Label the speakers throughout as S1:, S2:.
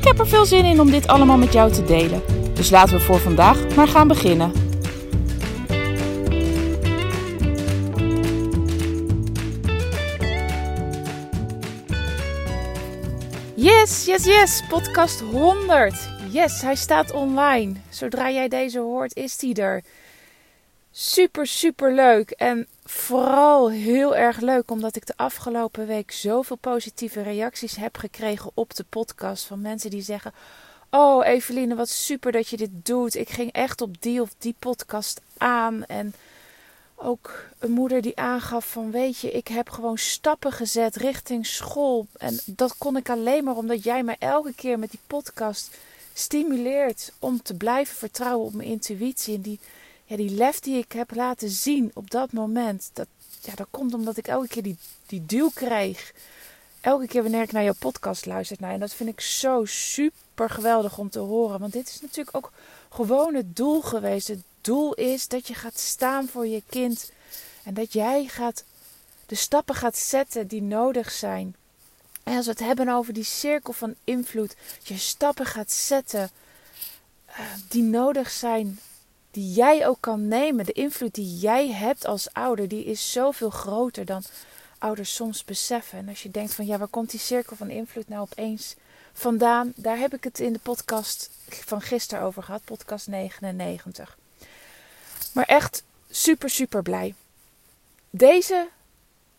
S1: Ik heb er veel zin in om dit allemaal met jou te delen. Dus laten we voor vandaag maar gaan beginnen. Yes, yes, yes. Podcast 100. Yes, hij staat online. Zodra jij deze hoort, is hij er. Super, super leuk. En vooral heel erg leuk omdat ik de afgelopen week zoveel positieve reacties heb gekregen op de podcast. Van mensen die zeggen: Oh, Eveline, wat super dat je dit doet. Ik ging echt op die of die podcast aan. En ook een moeder die aangaf van weet je, ik heb gewoon stappen gezet richting school. En dat kon ik alleen maar omdat jij mij elke keer met die podcast stimuleert om te blijven vertrouwen op mijn intuïtie. En die, ja, die lef die ik heb laten zien op dat moment, dat, ja, dat komt omdat ik elke keer die, die duw kreeg. Elke keer wanneer ik naar jouw podcast luister. Nou, en dat vind ik zo super geweldig om te horen. Want dit is natuurlijk ook gewoon het doel geweest. Het doel is dat je gaat staan voor je kind. En dat jij gaat de stappen gaat zetten die nodig zijn. En als we het hebben over die cirkel van invloed, je stappen gaat zetten uh, die nodig zijn, die jij ook kan nemen. De invloed die jij hebt als ouder, die is zoveel groter dan ouders soms beseffen. En als je denkt van ja, waar komt die cirkel van invloed nou opeens vandaan? Daar heb ik het in de podcast van gisteren over gehad, podcast 99. Maar echt super, super blij. Deze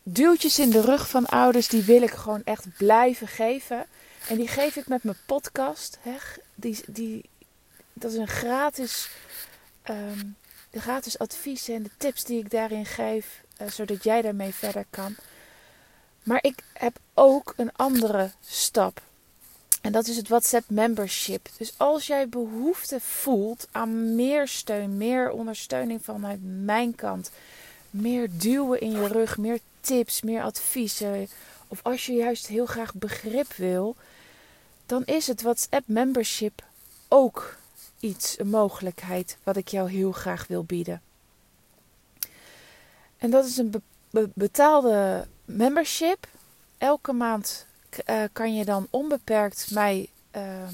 S1: duwtjes in de rug van ouders, die wil ik gewoon echt blijven geven. En die geef ik met mijn podcast. Hè. Die, die, dat is een gratis, um, de gratis adviezen en de tips die ik daarin geef, uh, zodat jij daarmee verder kan. Maar ik heb ook een andere stap. En dat is het WhatsApp membership. Dus als jij behoefte voelt aan meer steun, meer ondersteuning vanuit mijn kant, meer duwen in je rug, meer tips, meer adviezen, of als je juist heel graag begrip wil, dan is het WhatsApp membership ook iets, een mogelijkheid wat ik jou heel graag wil bieden. En dat is een betaalde membership. Elke maand uh, kan je dan onbeperkt mij uh,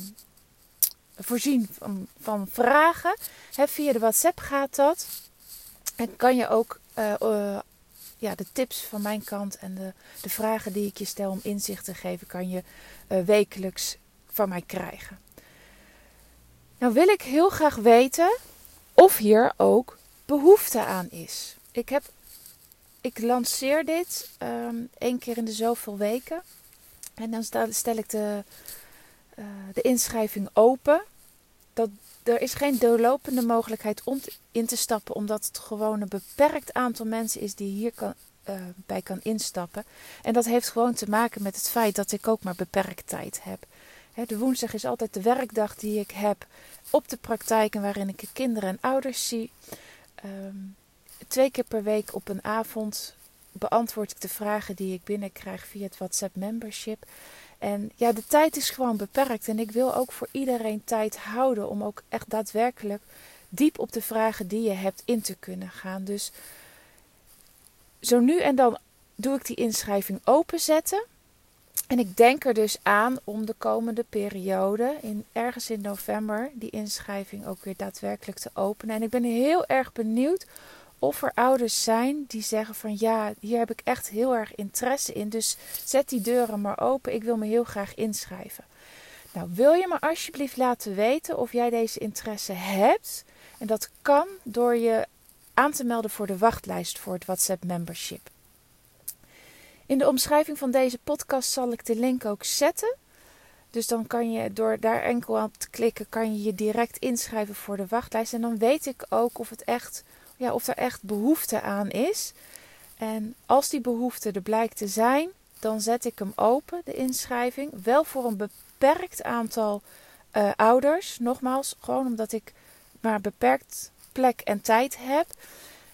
S1: voorzien van, van vragen. Via de WhatsApp gaat dat. En kan je ook uh, ja, de tips van mijn kant en de, de vragen die ik je stel om inzicht te geven, kan je wekelijks van mij krijgen. Nou wil ik heel graag weten of hier ook behoefte aan is. Ik, heb, ik lanceer dit um, één keer in de zoveel weken. En dan stel ik de, uh, de inschrijving open. Dat, er is geen doorlopende mogelijkheid om in te stappen, omdat het gewoon een beperkt aantal mensen is die hier uh, bij kan instappen. En dat heeft gewoon te maken met het feit dat ik ook maar beperkt tijd heb. De woensdag is altijd de werkdag die ik heb op de praktijken waarin ik kinderen en ouders zie. Um, twee keer per week op een avond beantwoord ik de vragen die ik binnenkrijg via het WhatsApp membership. En ja, de tijd is gewoon beperkt. En ik wil ook voor iedereen tijd houden om ook echt daadwerkelijk diep op de vragen die je hebt in te kunnen gaan. Dus zo nu en dan doe ik die inschrijving openzetten. En ik denk er dus aan om de komende periode, in, ergens in november, die inschrijving ook weer daadwerkelijk te openen. En ik ben heel erg benieuwd of er ouders zijn die zeggen van ja, hier heb ik echt heel erg interesse in. Dus zet die deuren maar open. Ik wil me heel graag inschrijven. Nou, wil je me alsjeblieft laten weten of jij deze interesse hebt? En dat kan door je aan te melden voor de wachtlijst voor het WhatsApp membership. In de omschrijving van deze podcast zal ik de link ook zetten. Dus dan kan je door daar enkel aan te klikken, kan je je direct inschrijven voor de wachtlijst. En dan weet ik ook of het echt ja, of er echt behoefte aan is. En als die behoefte er blijkt te zijn, dan zet ik hem open, de inschrijving. Wel voor een beperkt aantal uh, ouders. Nogmaals, gewoon omdat ik maar beperkt plek en tijd heb.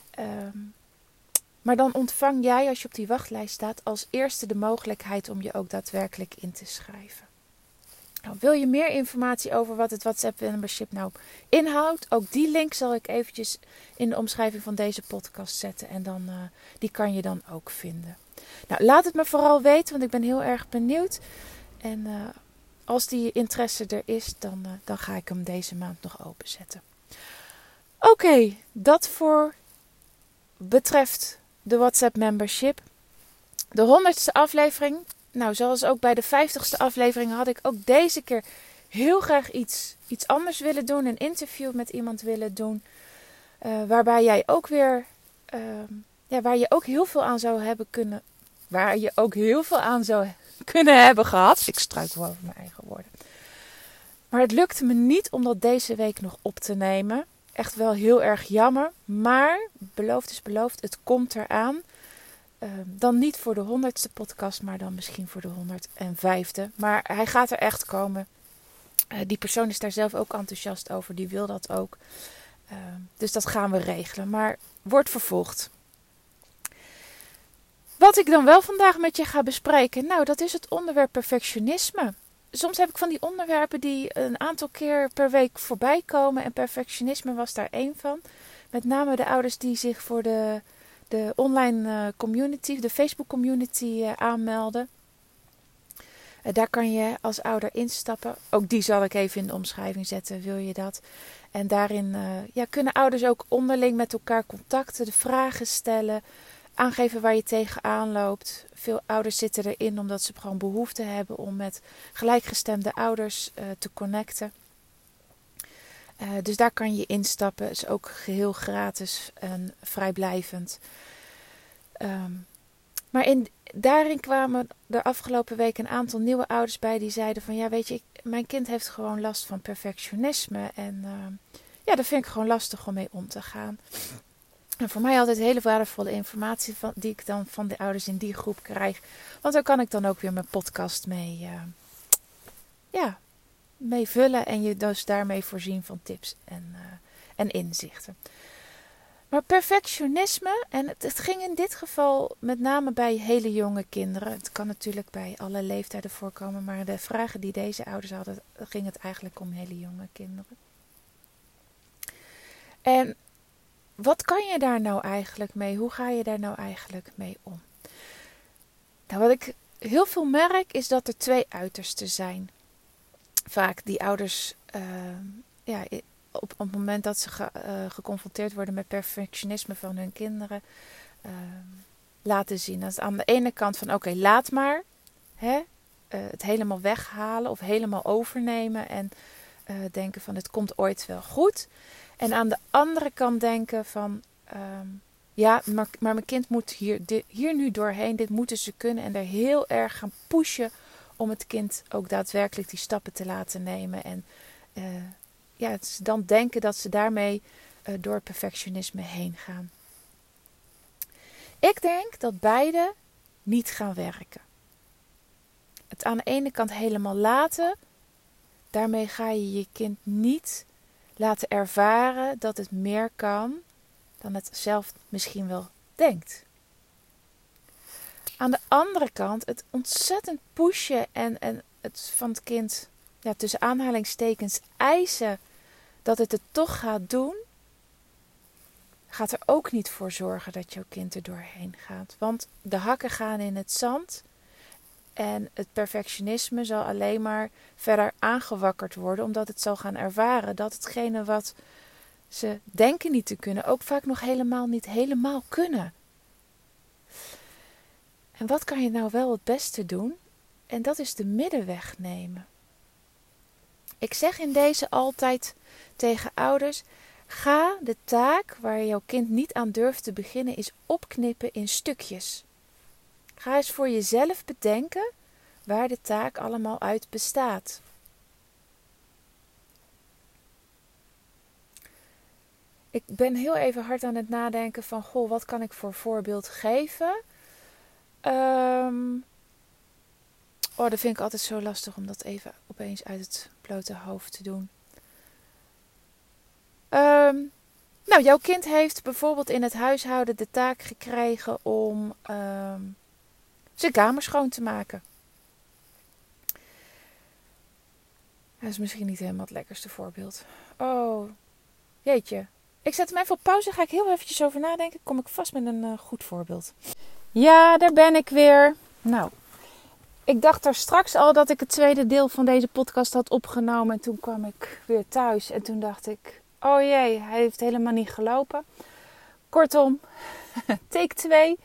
S1: Ehm, maar dan ontvang jij, als je op die wachtlijst staat, als eerste de mogelijkheid om je ook daadwerkelijk in te schrijven. Nou, wil je meer informatie over wat het WhatsApp membership nou inhoudt? Ook die link zal ik eventjes in de omschrijving van deze podcast zetten. En dan, uh, die kan je dan ook vinden. Nou, laat het me vooral weten, want ik ben heel erg benieuwd. En uh, als die interesse er is, dan, uh, dan ga ik hem deze maand nog openzetten. Oké, dat voor betreft de WhatsApp membership. De honderdste aflevering. Nou, zoals ook bij de vijftigste aflevering had ik ook deze keer heel graag iets, iets anders willen doen. Een interview met iemand willen doen. Uh, waarbij jij ook weer, uh, ja, waar je ook heel veel aan zou hebben kunnen, waar je ook heel veel aan zou kunnen hebben gehad. Ik struikel over mijn eigen woorden. Maar het lukte me niet om dat deze week nog op te nemen. Echt wel heel erg jammer. Maar beloofd is beloofd, het komt eraan. Uh, dan niet voor de honderdste podcast, maar dan misschien voor de 105e. Maar hij gaat er echt komen. Uh, die persoon is daar zelf ook enthousiast over. Die wil dat ook. Uh, dus dat gaan we regelen. Maar wordt vervolgd. Wat ik dan wel vandaag met je ga bespreken, nou, dat is het onderwerp perfectionisme. Soms heb ik van die onderwerpen die een aantal keer per week voorbij komen. En perfectionisme was daar één van. Met name de ouders die zich voor de, de online eh, community, de Facebook community uh, aanmelden. Uh, daar kan je als ouder instappen. Ook die zal ik even in de omschrijving zetten, wil je dat. En daarin ja, kunnen ouders ook onderling met elkaar contacten, de vragen stellen aangeven waar je tegenaan loopt. Veel ouders zitten erin omdat ze gewoon behoefte hebben om met gelijkgestemde ouders uh, te connecten. Uh, dus daar kan je instappen. Is ook geheel gratis en vrijblijvend. Um, maar in, daarin kwamen de afgelopen week een aantal nieuwe ouders bij die zeiden van ja weet je, mijn kind heeft gewoon last van perfectionisme. En uh, ja, daar vind ik gewoon lastig om mee om te gaan. En voor mij altijd hele waardevolle informatie van, die ik dan van de ouders in die groep krijg. Want daar kan ik dan ook weer mijn podcast mee, uh, ja, mee vullen. En je dus daarmee voorzien van tips en, uh, en inzichten. Maar perfectionisme, en het, het, ging in dit geval met name bij hele jonge kinderen. Het kan natuurlijk bij alle leeftijden voorkomen. Maar de vragen die deze ouders hadden, ging het eigenlijk om hele jonge kinderen. En wat kan je daar nou eigenlijk mee? Hoe ga je daar nou eigenlijk mee om? Nou, wat ik heel veel merk is dat er twee uitersten zijn. Vaak die ouders, uh, ja, op, het moment dat ze ge, uh, geconfronteerd worden met perfectionisme van hun kinderen, uh, laten zien. Dat aan de ene kant van oké, laat maar hè, eh, het helemaal weghalen of helemaal overnemen en denken van het komt ooit wel goed. En aan de andere kant denken van, um, ja, maar, maar, mijn kind moet hier, hier nu doorheen, dit moeten ze kunnen. En er heel erg gaan pushen om het kind ook daadwerkelijk die stappen te laten nemen. En uh, ja, dan denken dat ze daarmee uh, door perfectionisme heen gaan. Ik denk dat beide niet gaan werken. Het aan de ene kant helemaal laten, daarmee ga je je kind niet laten ervaren dat het meer kan dan het zelf misschien wel denkt. Aan de andere kant, het ontzettend pushen en, en het van het kind ja, tussen aanhalingstekens eisen dat het het toch gaat doen, gaat er ook niet voor zorgen dat jouw kind er doorheen gaat. Want de hakken gaan in het zand en het perfectionisme zal alleen maar verder aangewakkerd worden, omdat het zal gaan ervaren dat hetgene wat ze denken niet te kunnen, ook vaak nog helemaal niet helemaal kunnen. En wat kan je nou wel het beste doen? En dat is de middenweg nemen. Ik zeg in deze altijd tegen ouders: ga de taak waar jouw kind niet aan durft te beginnen, eens opknippen in stukjes. Ga eens voor jezelf bedenken waar de taak allemaal uit bestaat. Ik ben heel even hard aan het nadenken van, goh, wat kan ik voor voorbeeld geven? Um, Oh, dat vind ik altijd zo lastig om dat even opeens uit het blote hoofd te doen. Ehm, nou, jouw kind heeft bijvoorbeeld in het huishouden de taak gekregen om ehm, zijn kamer schoon te maken. Dat is misschien niet helemaal het lekkerste voorbeeld. Oh, jeetje. Ik zet hem even op pauze. Ga ik heel eventjes over nadenken. Kom ik vast met een uh, goed voorbeeld. Ja, daar ben ik weer. Nou, ik dacht er straks al dat ik het tweede deel van deze podcast had opgenomen. En toen kwam ik weer thuis. En toen dacht ik: oh jee, hij heeft helemaal niet gelopen. Kortom, take 2.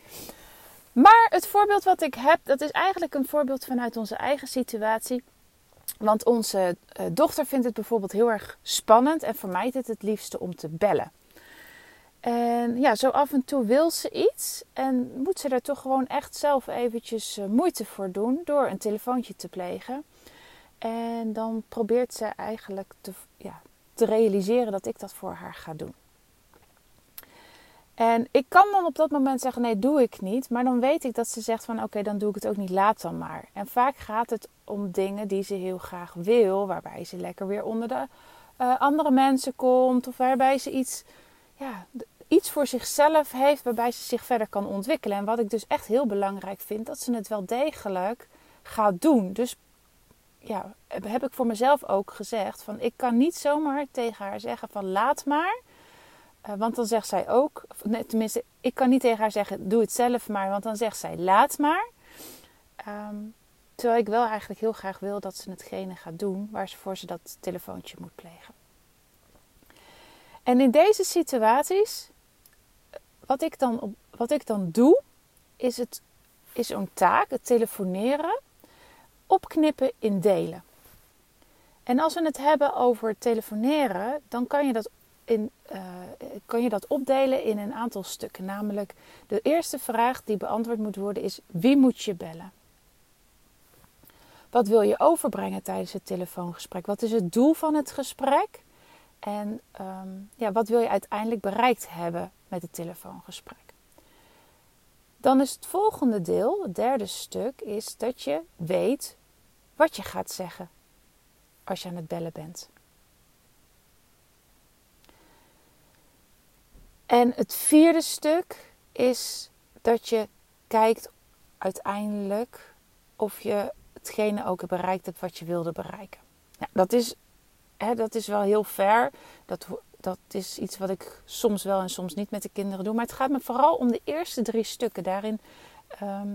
S1: Maar het voorbeeld wat ik heb, dat is eigenlijk een voorbeeld vanuit onze eigen situatie. Want onze uh, dochter vindt het bijvoorbeeld heel erg spannend en vermijdt het het liefste om te bellen. En ja, zo af en toe wil ze iets en moet ze er toch gewoon echt zelf eventjes uh, moeite voor doen door een telefoontje te plegen. En dan probeert ze eigenlijk ja, te realiseren dat ik dat voor haar ga doen. En ik kan dan op dat moment zeggen: nee, doe ik niet. Maar dan weet ik dat ze zegt: van oké, dan doe ik het ook niet, laat dan maar. En vaak gaat het om dingen die ze heel graag wil, waarbij ze lekker weer onder de uh, andere mensen komt, of waarbij ze iets, ja, iets voor zichzelf heeft, waarbij ze zich verder kan ontwikkelen. En wat ik dus echt heel belangrijk vind, dat ze het wel degelijk gaat doen. Dus ja, heb ik voor mezelf ook gezegd: van ik kan niet zomaar tegen haar zeggen: van laat maar eh, want dan zegt zij ook, tenminste, ik kan niet tegen haar zeggen: doe het zelf maar, want dan zegt zij: laat maar. Ehm, terwijl ik wel eigenlijk heel graag wil dat ze hetgene gaat doen waarvoor ze dat telefoontje moet plegen. En in deze situaties, wat ik dan, wat ik dan doe, is, het, is zo'n taak, het telefoneren, opknippen in delen. En als we het hebben over telefoneren, dan kan je dat in, uh, kan je dat opdelen in een aantal stukken. Namelijk, de eerste vraag die beantwoord moet worden is: wie moet je bellen? Wat wil je overbrengen tijdens het telefoongesprek? Wat is het doel van het gesprek? En ehm, ja, wat wil je uiteindelijk bereikt hebben met het telefoongesprek? Dan is het volgende deel, het derde stuk, is dat je weet wat je gaat zeggen als je aan het bellen bent. En het vierde stuk is dat je kijkt uiteindelijk of je hetgene ook bereikt hebt wat je wilde bereiken. Nou, dat, is, hè, dat is wel heel fair. Dat, dat is iets wat ik soms wel en soms niet met de kinderen doe. Maar het gaat me vooral om de eerste drie stukken. Daarin ehm,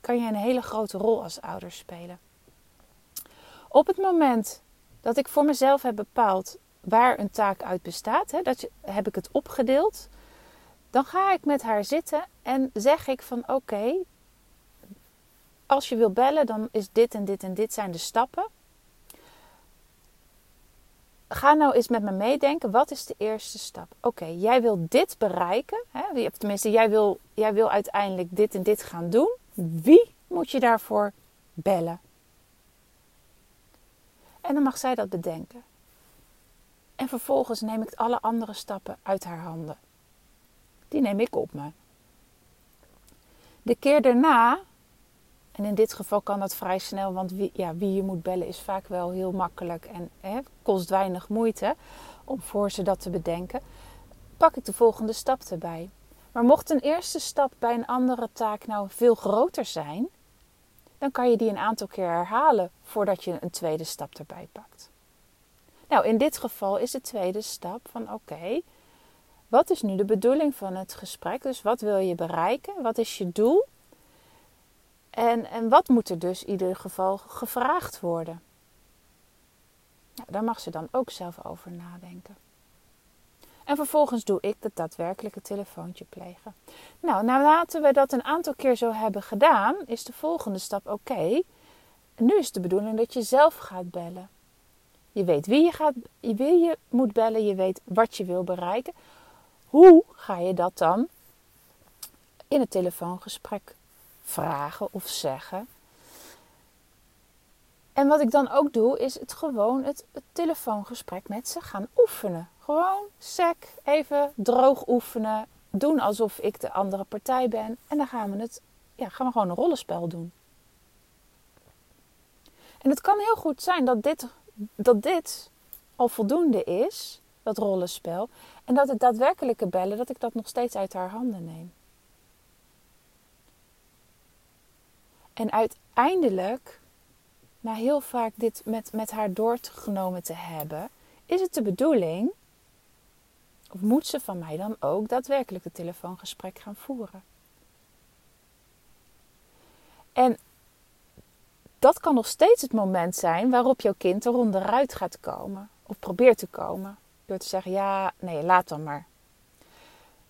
S1: kan je een hele grote rol als ouder spelen. Op het moment dat ik voor mezelf heb bepaald waar een taak uit bestaat, hè, dat heb ik het opgedeeld. Dan ga ik met haar zitten en zeg ik van oké, als je wil bellen, dan is dit en dit en dit zijn de stappen. Ga nou eens met me meedenken, wat is de eerste stap? Oké, jij wil dit bereiken, hè? tenminste jij wil, jij wil uiteindelijk dit en dit gaan doen. Wie moet je daarvoor bellen? En dan mag zij dat bedenken. En vervolgens neem ik alle andere stappen uit haar handen die neem ik op me. De keer daarna, en in dit geval kan dat vrij snel, want wie, ja, wie je moet bellen is vaak wel heel makkelijk en hè, kost weinig moeite om voor ze dat te bedenken, pak ik de volgende stap erbij. Maar mocht een eerste stap bij een andere taak nou veel groter zijn, dan kan je die een aantal keer herhalen voordat je een tweede stap erbij pakt. Nou, in dit geval is de tweede stap van oké, wat is nu de bedoeling van het gesprek? Dus wat wil je bereiken? Wat is je doel? En, en wat moet er dus in ieder geval gevraagd worden? Nou, daar mag ze dan ook zelf over nadenken. En vervolgens doe ik het daadwerkelijke telefoontje plegen. Nou, naarmate we dat een aantal keer zo hebben gedaan, is de volgende stap oké. nu is de bedoeling dat je zelf gaat bellen. Je weet wie je, gaat, wie je moet bellen, je weet wat je wil bereiken. Hoe ga je dat dan in het telefoongesprek vragen of zeggen? En wat ik dan ook doe, is het gewoon het, telefoongesprek met ze gaan oefenen. Gewoon sec, even droog oefenen. Doen alsof ik de andere partij ben. En dan gaan we het, ja, gaan we gewoon een rollenspel doen. En het kan heel goed zijn dat dit, dat dit al voldoende is, dat rollenspel. En dat het daadwerkelijke bellen, dat ik dat nog steeds uit haar handen neem. En uiteindelijk, na heel vaak dit met, met haar doorgenomen te hebben, is het de bedoeling, of moet ze van mij dan ook daadwerkelijk het telefoongesprek gaan voeren? En dat kan nog steeds het moment zijn waarop jouw kind er onderuit gaat komen. Of probeert te komen. Door te zeggen, ja, nee, laat dan maar.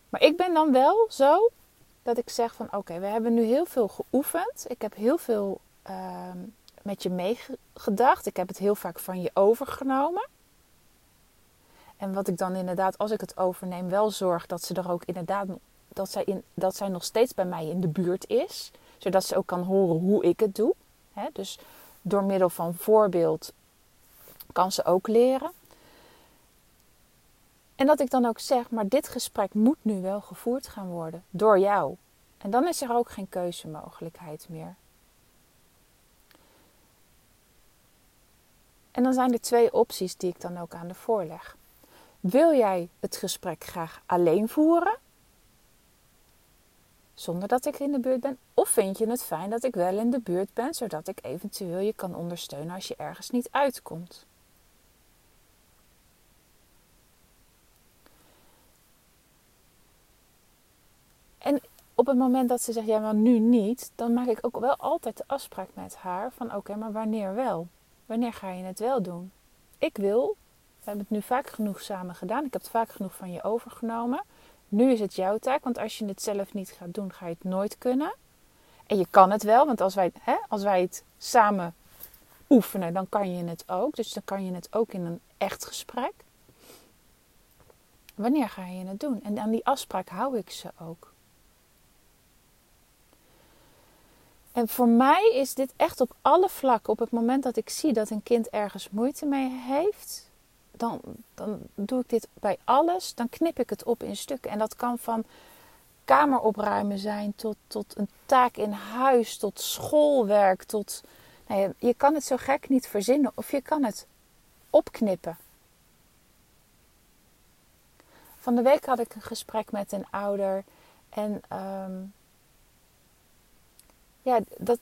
S1: Maar ik ben dan wel zo dat ik zeg van oké, we hebben nu heel veel geoefend. Ik heb heel veel ehm, met je meegedacht. Ik heb het heel vaak van je overgenomen. En wat ik dan inderdaad, als ik het overneem, wel zorg dat ze er ook inderdaad, dat zij, in, dat zij nog steeds bij mij in de buurt is. Zodat ze ook kan horen hoe ik het doe. Dus door middel van voorbeeld kan ze ook leren. En dat ik dan ook zeg, maar dit gesprek moet nu wel gevoerd gaan worden door jou. En dan is er ook geen keuzemogelijkheid meer. En dan zijn er twee opties die ik dan ook aan de voorleg. Wil jij het gesprek graag alleen voeren? Zonder dat ik in de buurt ben? Of vind je het fijn dat ik wel in de buurt ben, zodat ik eventueel je kan ondersteunen als je ergens niet uitkomt? En op het moment dat ze zegt, ja, maar nu niet, dan maak ik ook wel altijd de afspraak met haar van, oké, maar wanneer wel? Wanneer ga je het wel doen? Ik wil, we hebben het nu vaak genoeg samen gedaan, ik heb het vaak genoeg van je overgenomen. Nu is het jouw taak, want als je het zelf niet gaat doen, ga je het nooit kunnen. En je kan het wel, want als wij, hè, als wij het samen oefenen, dan kan je het ook. Dus dan kan je het ook in een echt gesprek. Wanneer ga je het doen? En aan die afspraak hou ik ze ook. En voor mij is dit echt op alle vlakken. Op het moment dat ik zie dat een kind ergens moeite mee heeft, dan, dan doe ik dit bij alles. Dan knip ik het op in stukken. En dat kan van kamer opruimen zijn tot, tot een taak in huis, tot schoolwerk, tot. Nou ja, je kan het zo gek niet verzinnen of je kan het opknippen. Van de week had ik een gesprek met een ouder en um, ja, dat,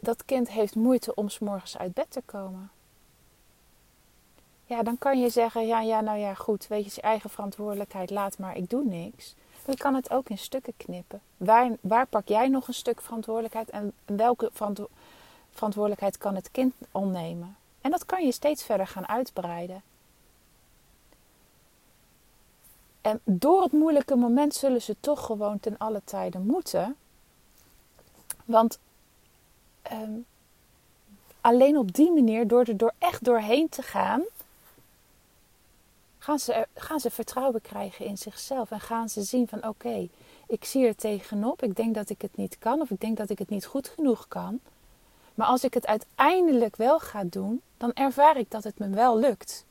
S1: dat kind heeft moeite om s morgens uit bed te komen. Ja, dan kan je zeggen, ja, ja, nou ja, goed, weet je, je eigen verantwoordelijkheid, laat maar, ik doe niks. Maar je kan het ook in stukken knippen. Waar, waar pak jij nog een stuk verantwoordelijkheid en welke verantwoordelijkheid kan het kind onnemen? En dat kan je steeds verder gaan uitbreiden. En door het moeilijke moment zullen ze toch gewoon ten alle tijden moeten. Want ehm, alleen op die manier, door er door echt doorheen te gaan, gaan ze, gaan ze vertrouwen krijgen in zichzelf. En gaan ze zien van oké, ik zie er tegenop. Ik denk dat ik het niet kan of ik denk dat ik het niet goed genoeg kan. Maar als ik het uiteindelijk wel ga doen, dan ervaar ik dat het me wel lukt.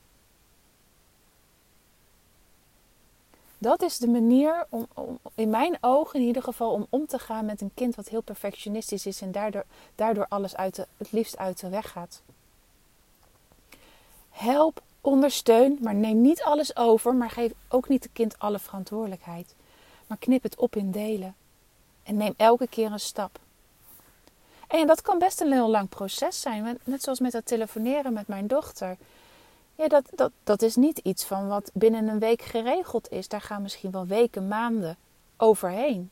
S1: Dat is de manier om, in mijn ogen in ieder geval om om te gaan met een kind wat heel perfectionistisch is en daardoor, daardoor alles uit het liefst uit de weg gaat. Help, ondersteun, maar neem niet alles over, maar geef ook niet het kind alle verantwoordelijkheid. Maar knip het op in delen en neem elke keer een stap. En dat kan best een heel lang proces zijn, net zoals met dat telefoneren met mijn dochter. Ja, dat, dat, dat is niet iets van wat binnen een week geregeld is. Daar gaan misschien wel weken, maanden overheen.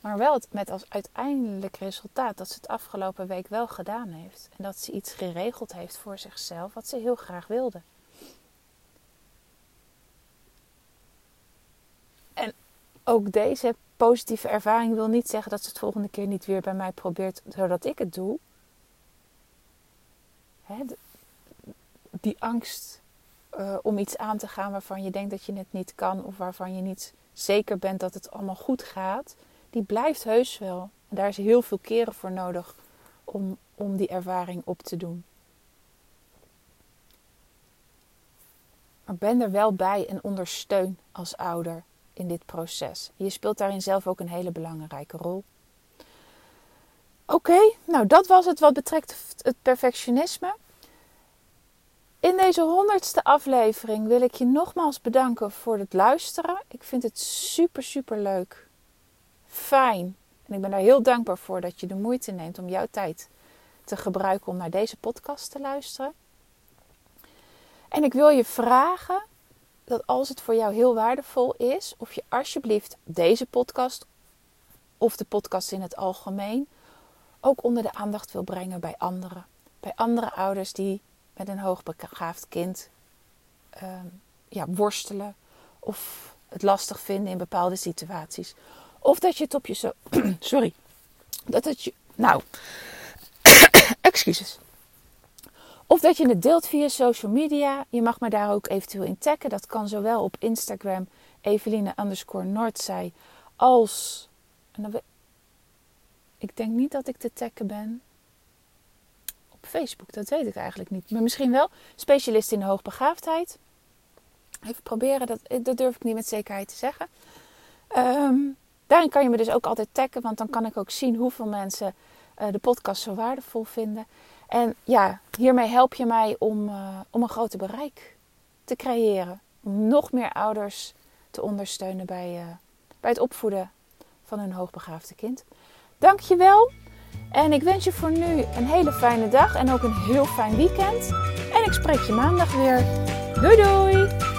S1: Maar wel met als uiteindelijk resultaat dat ze het afgelopen week wel gedaan heeft. En dat ze iets geregeld heeft voor zichzelf wat ze heel graag wilde. En ook deze positieve ervaring wil niet zeggen dat ze het volgende keer niet weer bij mij probeert zodat ik het doe die angst uh, om iets aan te gaan waarvan je denkt dat je het niet kan of waarvan je niet zeker bent dat het allemaal goed gaat, die blijft heus wel. En daar is heel veel keren voor nodig om, om die ervaring op te doen. Maar ben er wel bij en ondersteun als ouder in dit proces. Je speelt daarin zelf ook een hele belangrijke rol. Oké, nou dat was het wat betreft het, het perfectionisme. In deze honderdste aflevering wil ik je nogmaals bedanken voor het luisteren. Ik vind het super, super leuk. Fijn. En ik ben daar heel dankbaar voor dat je de moeite neemt om jouw tijd te gebruiken om naar deze podcast te luisteren. En ik wil je vragen dat als het voor jou heel waardevol is, of je alsjeblieft deze podcast of de podcast in het algemeen ook onder de aandacht wil brengen bij anderen. Bij andere ouders die met een hoogbegaafd kind uh, ja, worstelen of het lastig vinden in bepaalde situaties. Of dat je het op je zo. Sorry. Dat het je. Nou. Excuses. Of dat je het deelt via social media. Je mag me daar ook eventueel in taggen. Dat kan zowel op Instagram, Eveline underscore Noordzij, als. Ik denk niet dat ik te taggen ben op Facebook. Dat weet ik eigenlijk niet. Maar misschien wel. Specialist in de hoogbegaafdheid. Even proberen. Dat, dat durf ik niet met zekerheid te zeggen. Um, daarin kan je me dus ook altijd taggen. Want dan kan ik ook zien hoeveel mensen uh, de podcast zo waardevol vinden. En ja, hiermee help je mij om, uh, om een groter bereik te creëren. Om nog meer ouders te ondersteunen bij, uh, bij het opvoeden van hun hoogbegaafde kind. Dankjewel. En ik wens je voor nu een hele fijne dag en ook een heel fijn weekend. En ik spreek je maandag weer. Doei doei!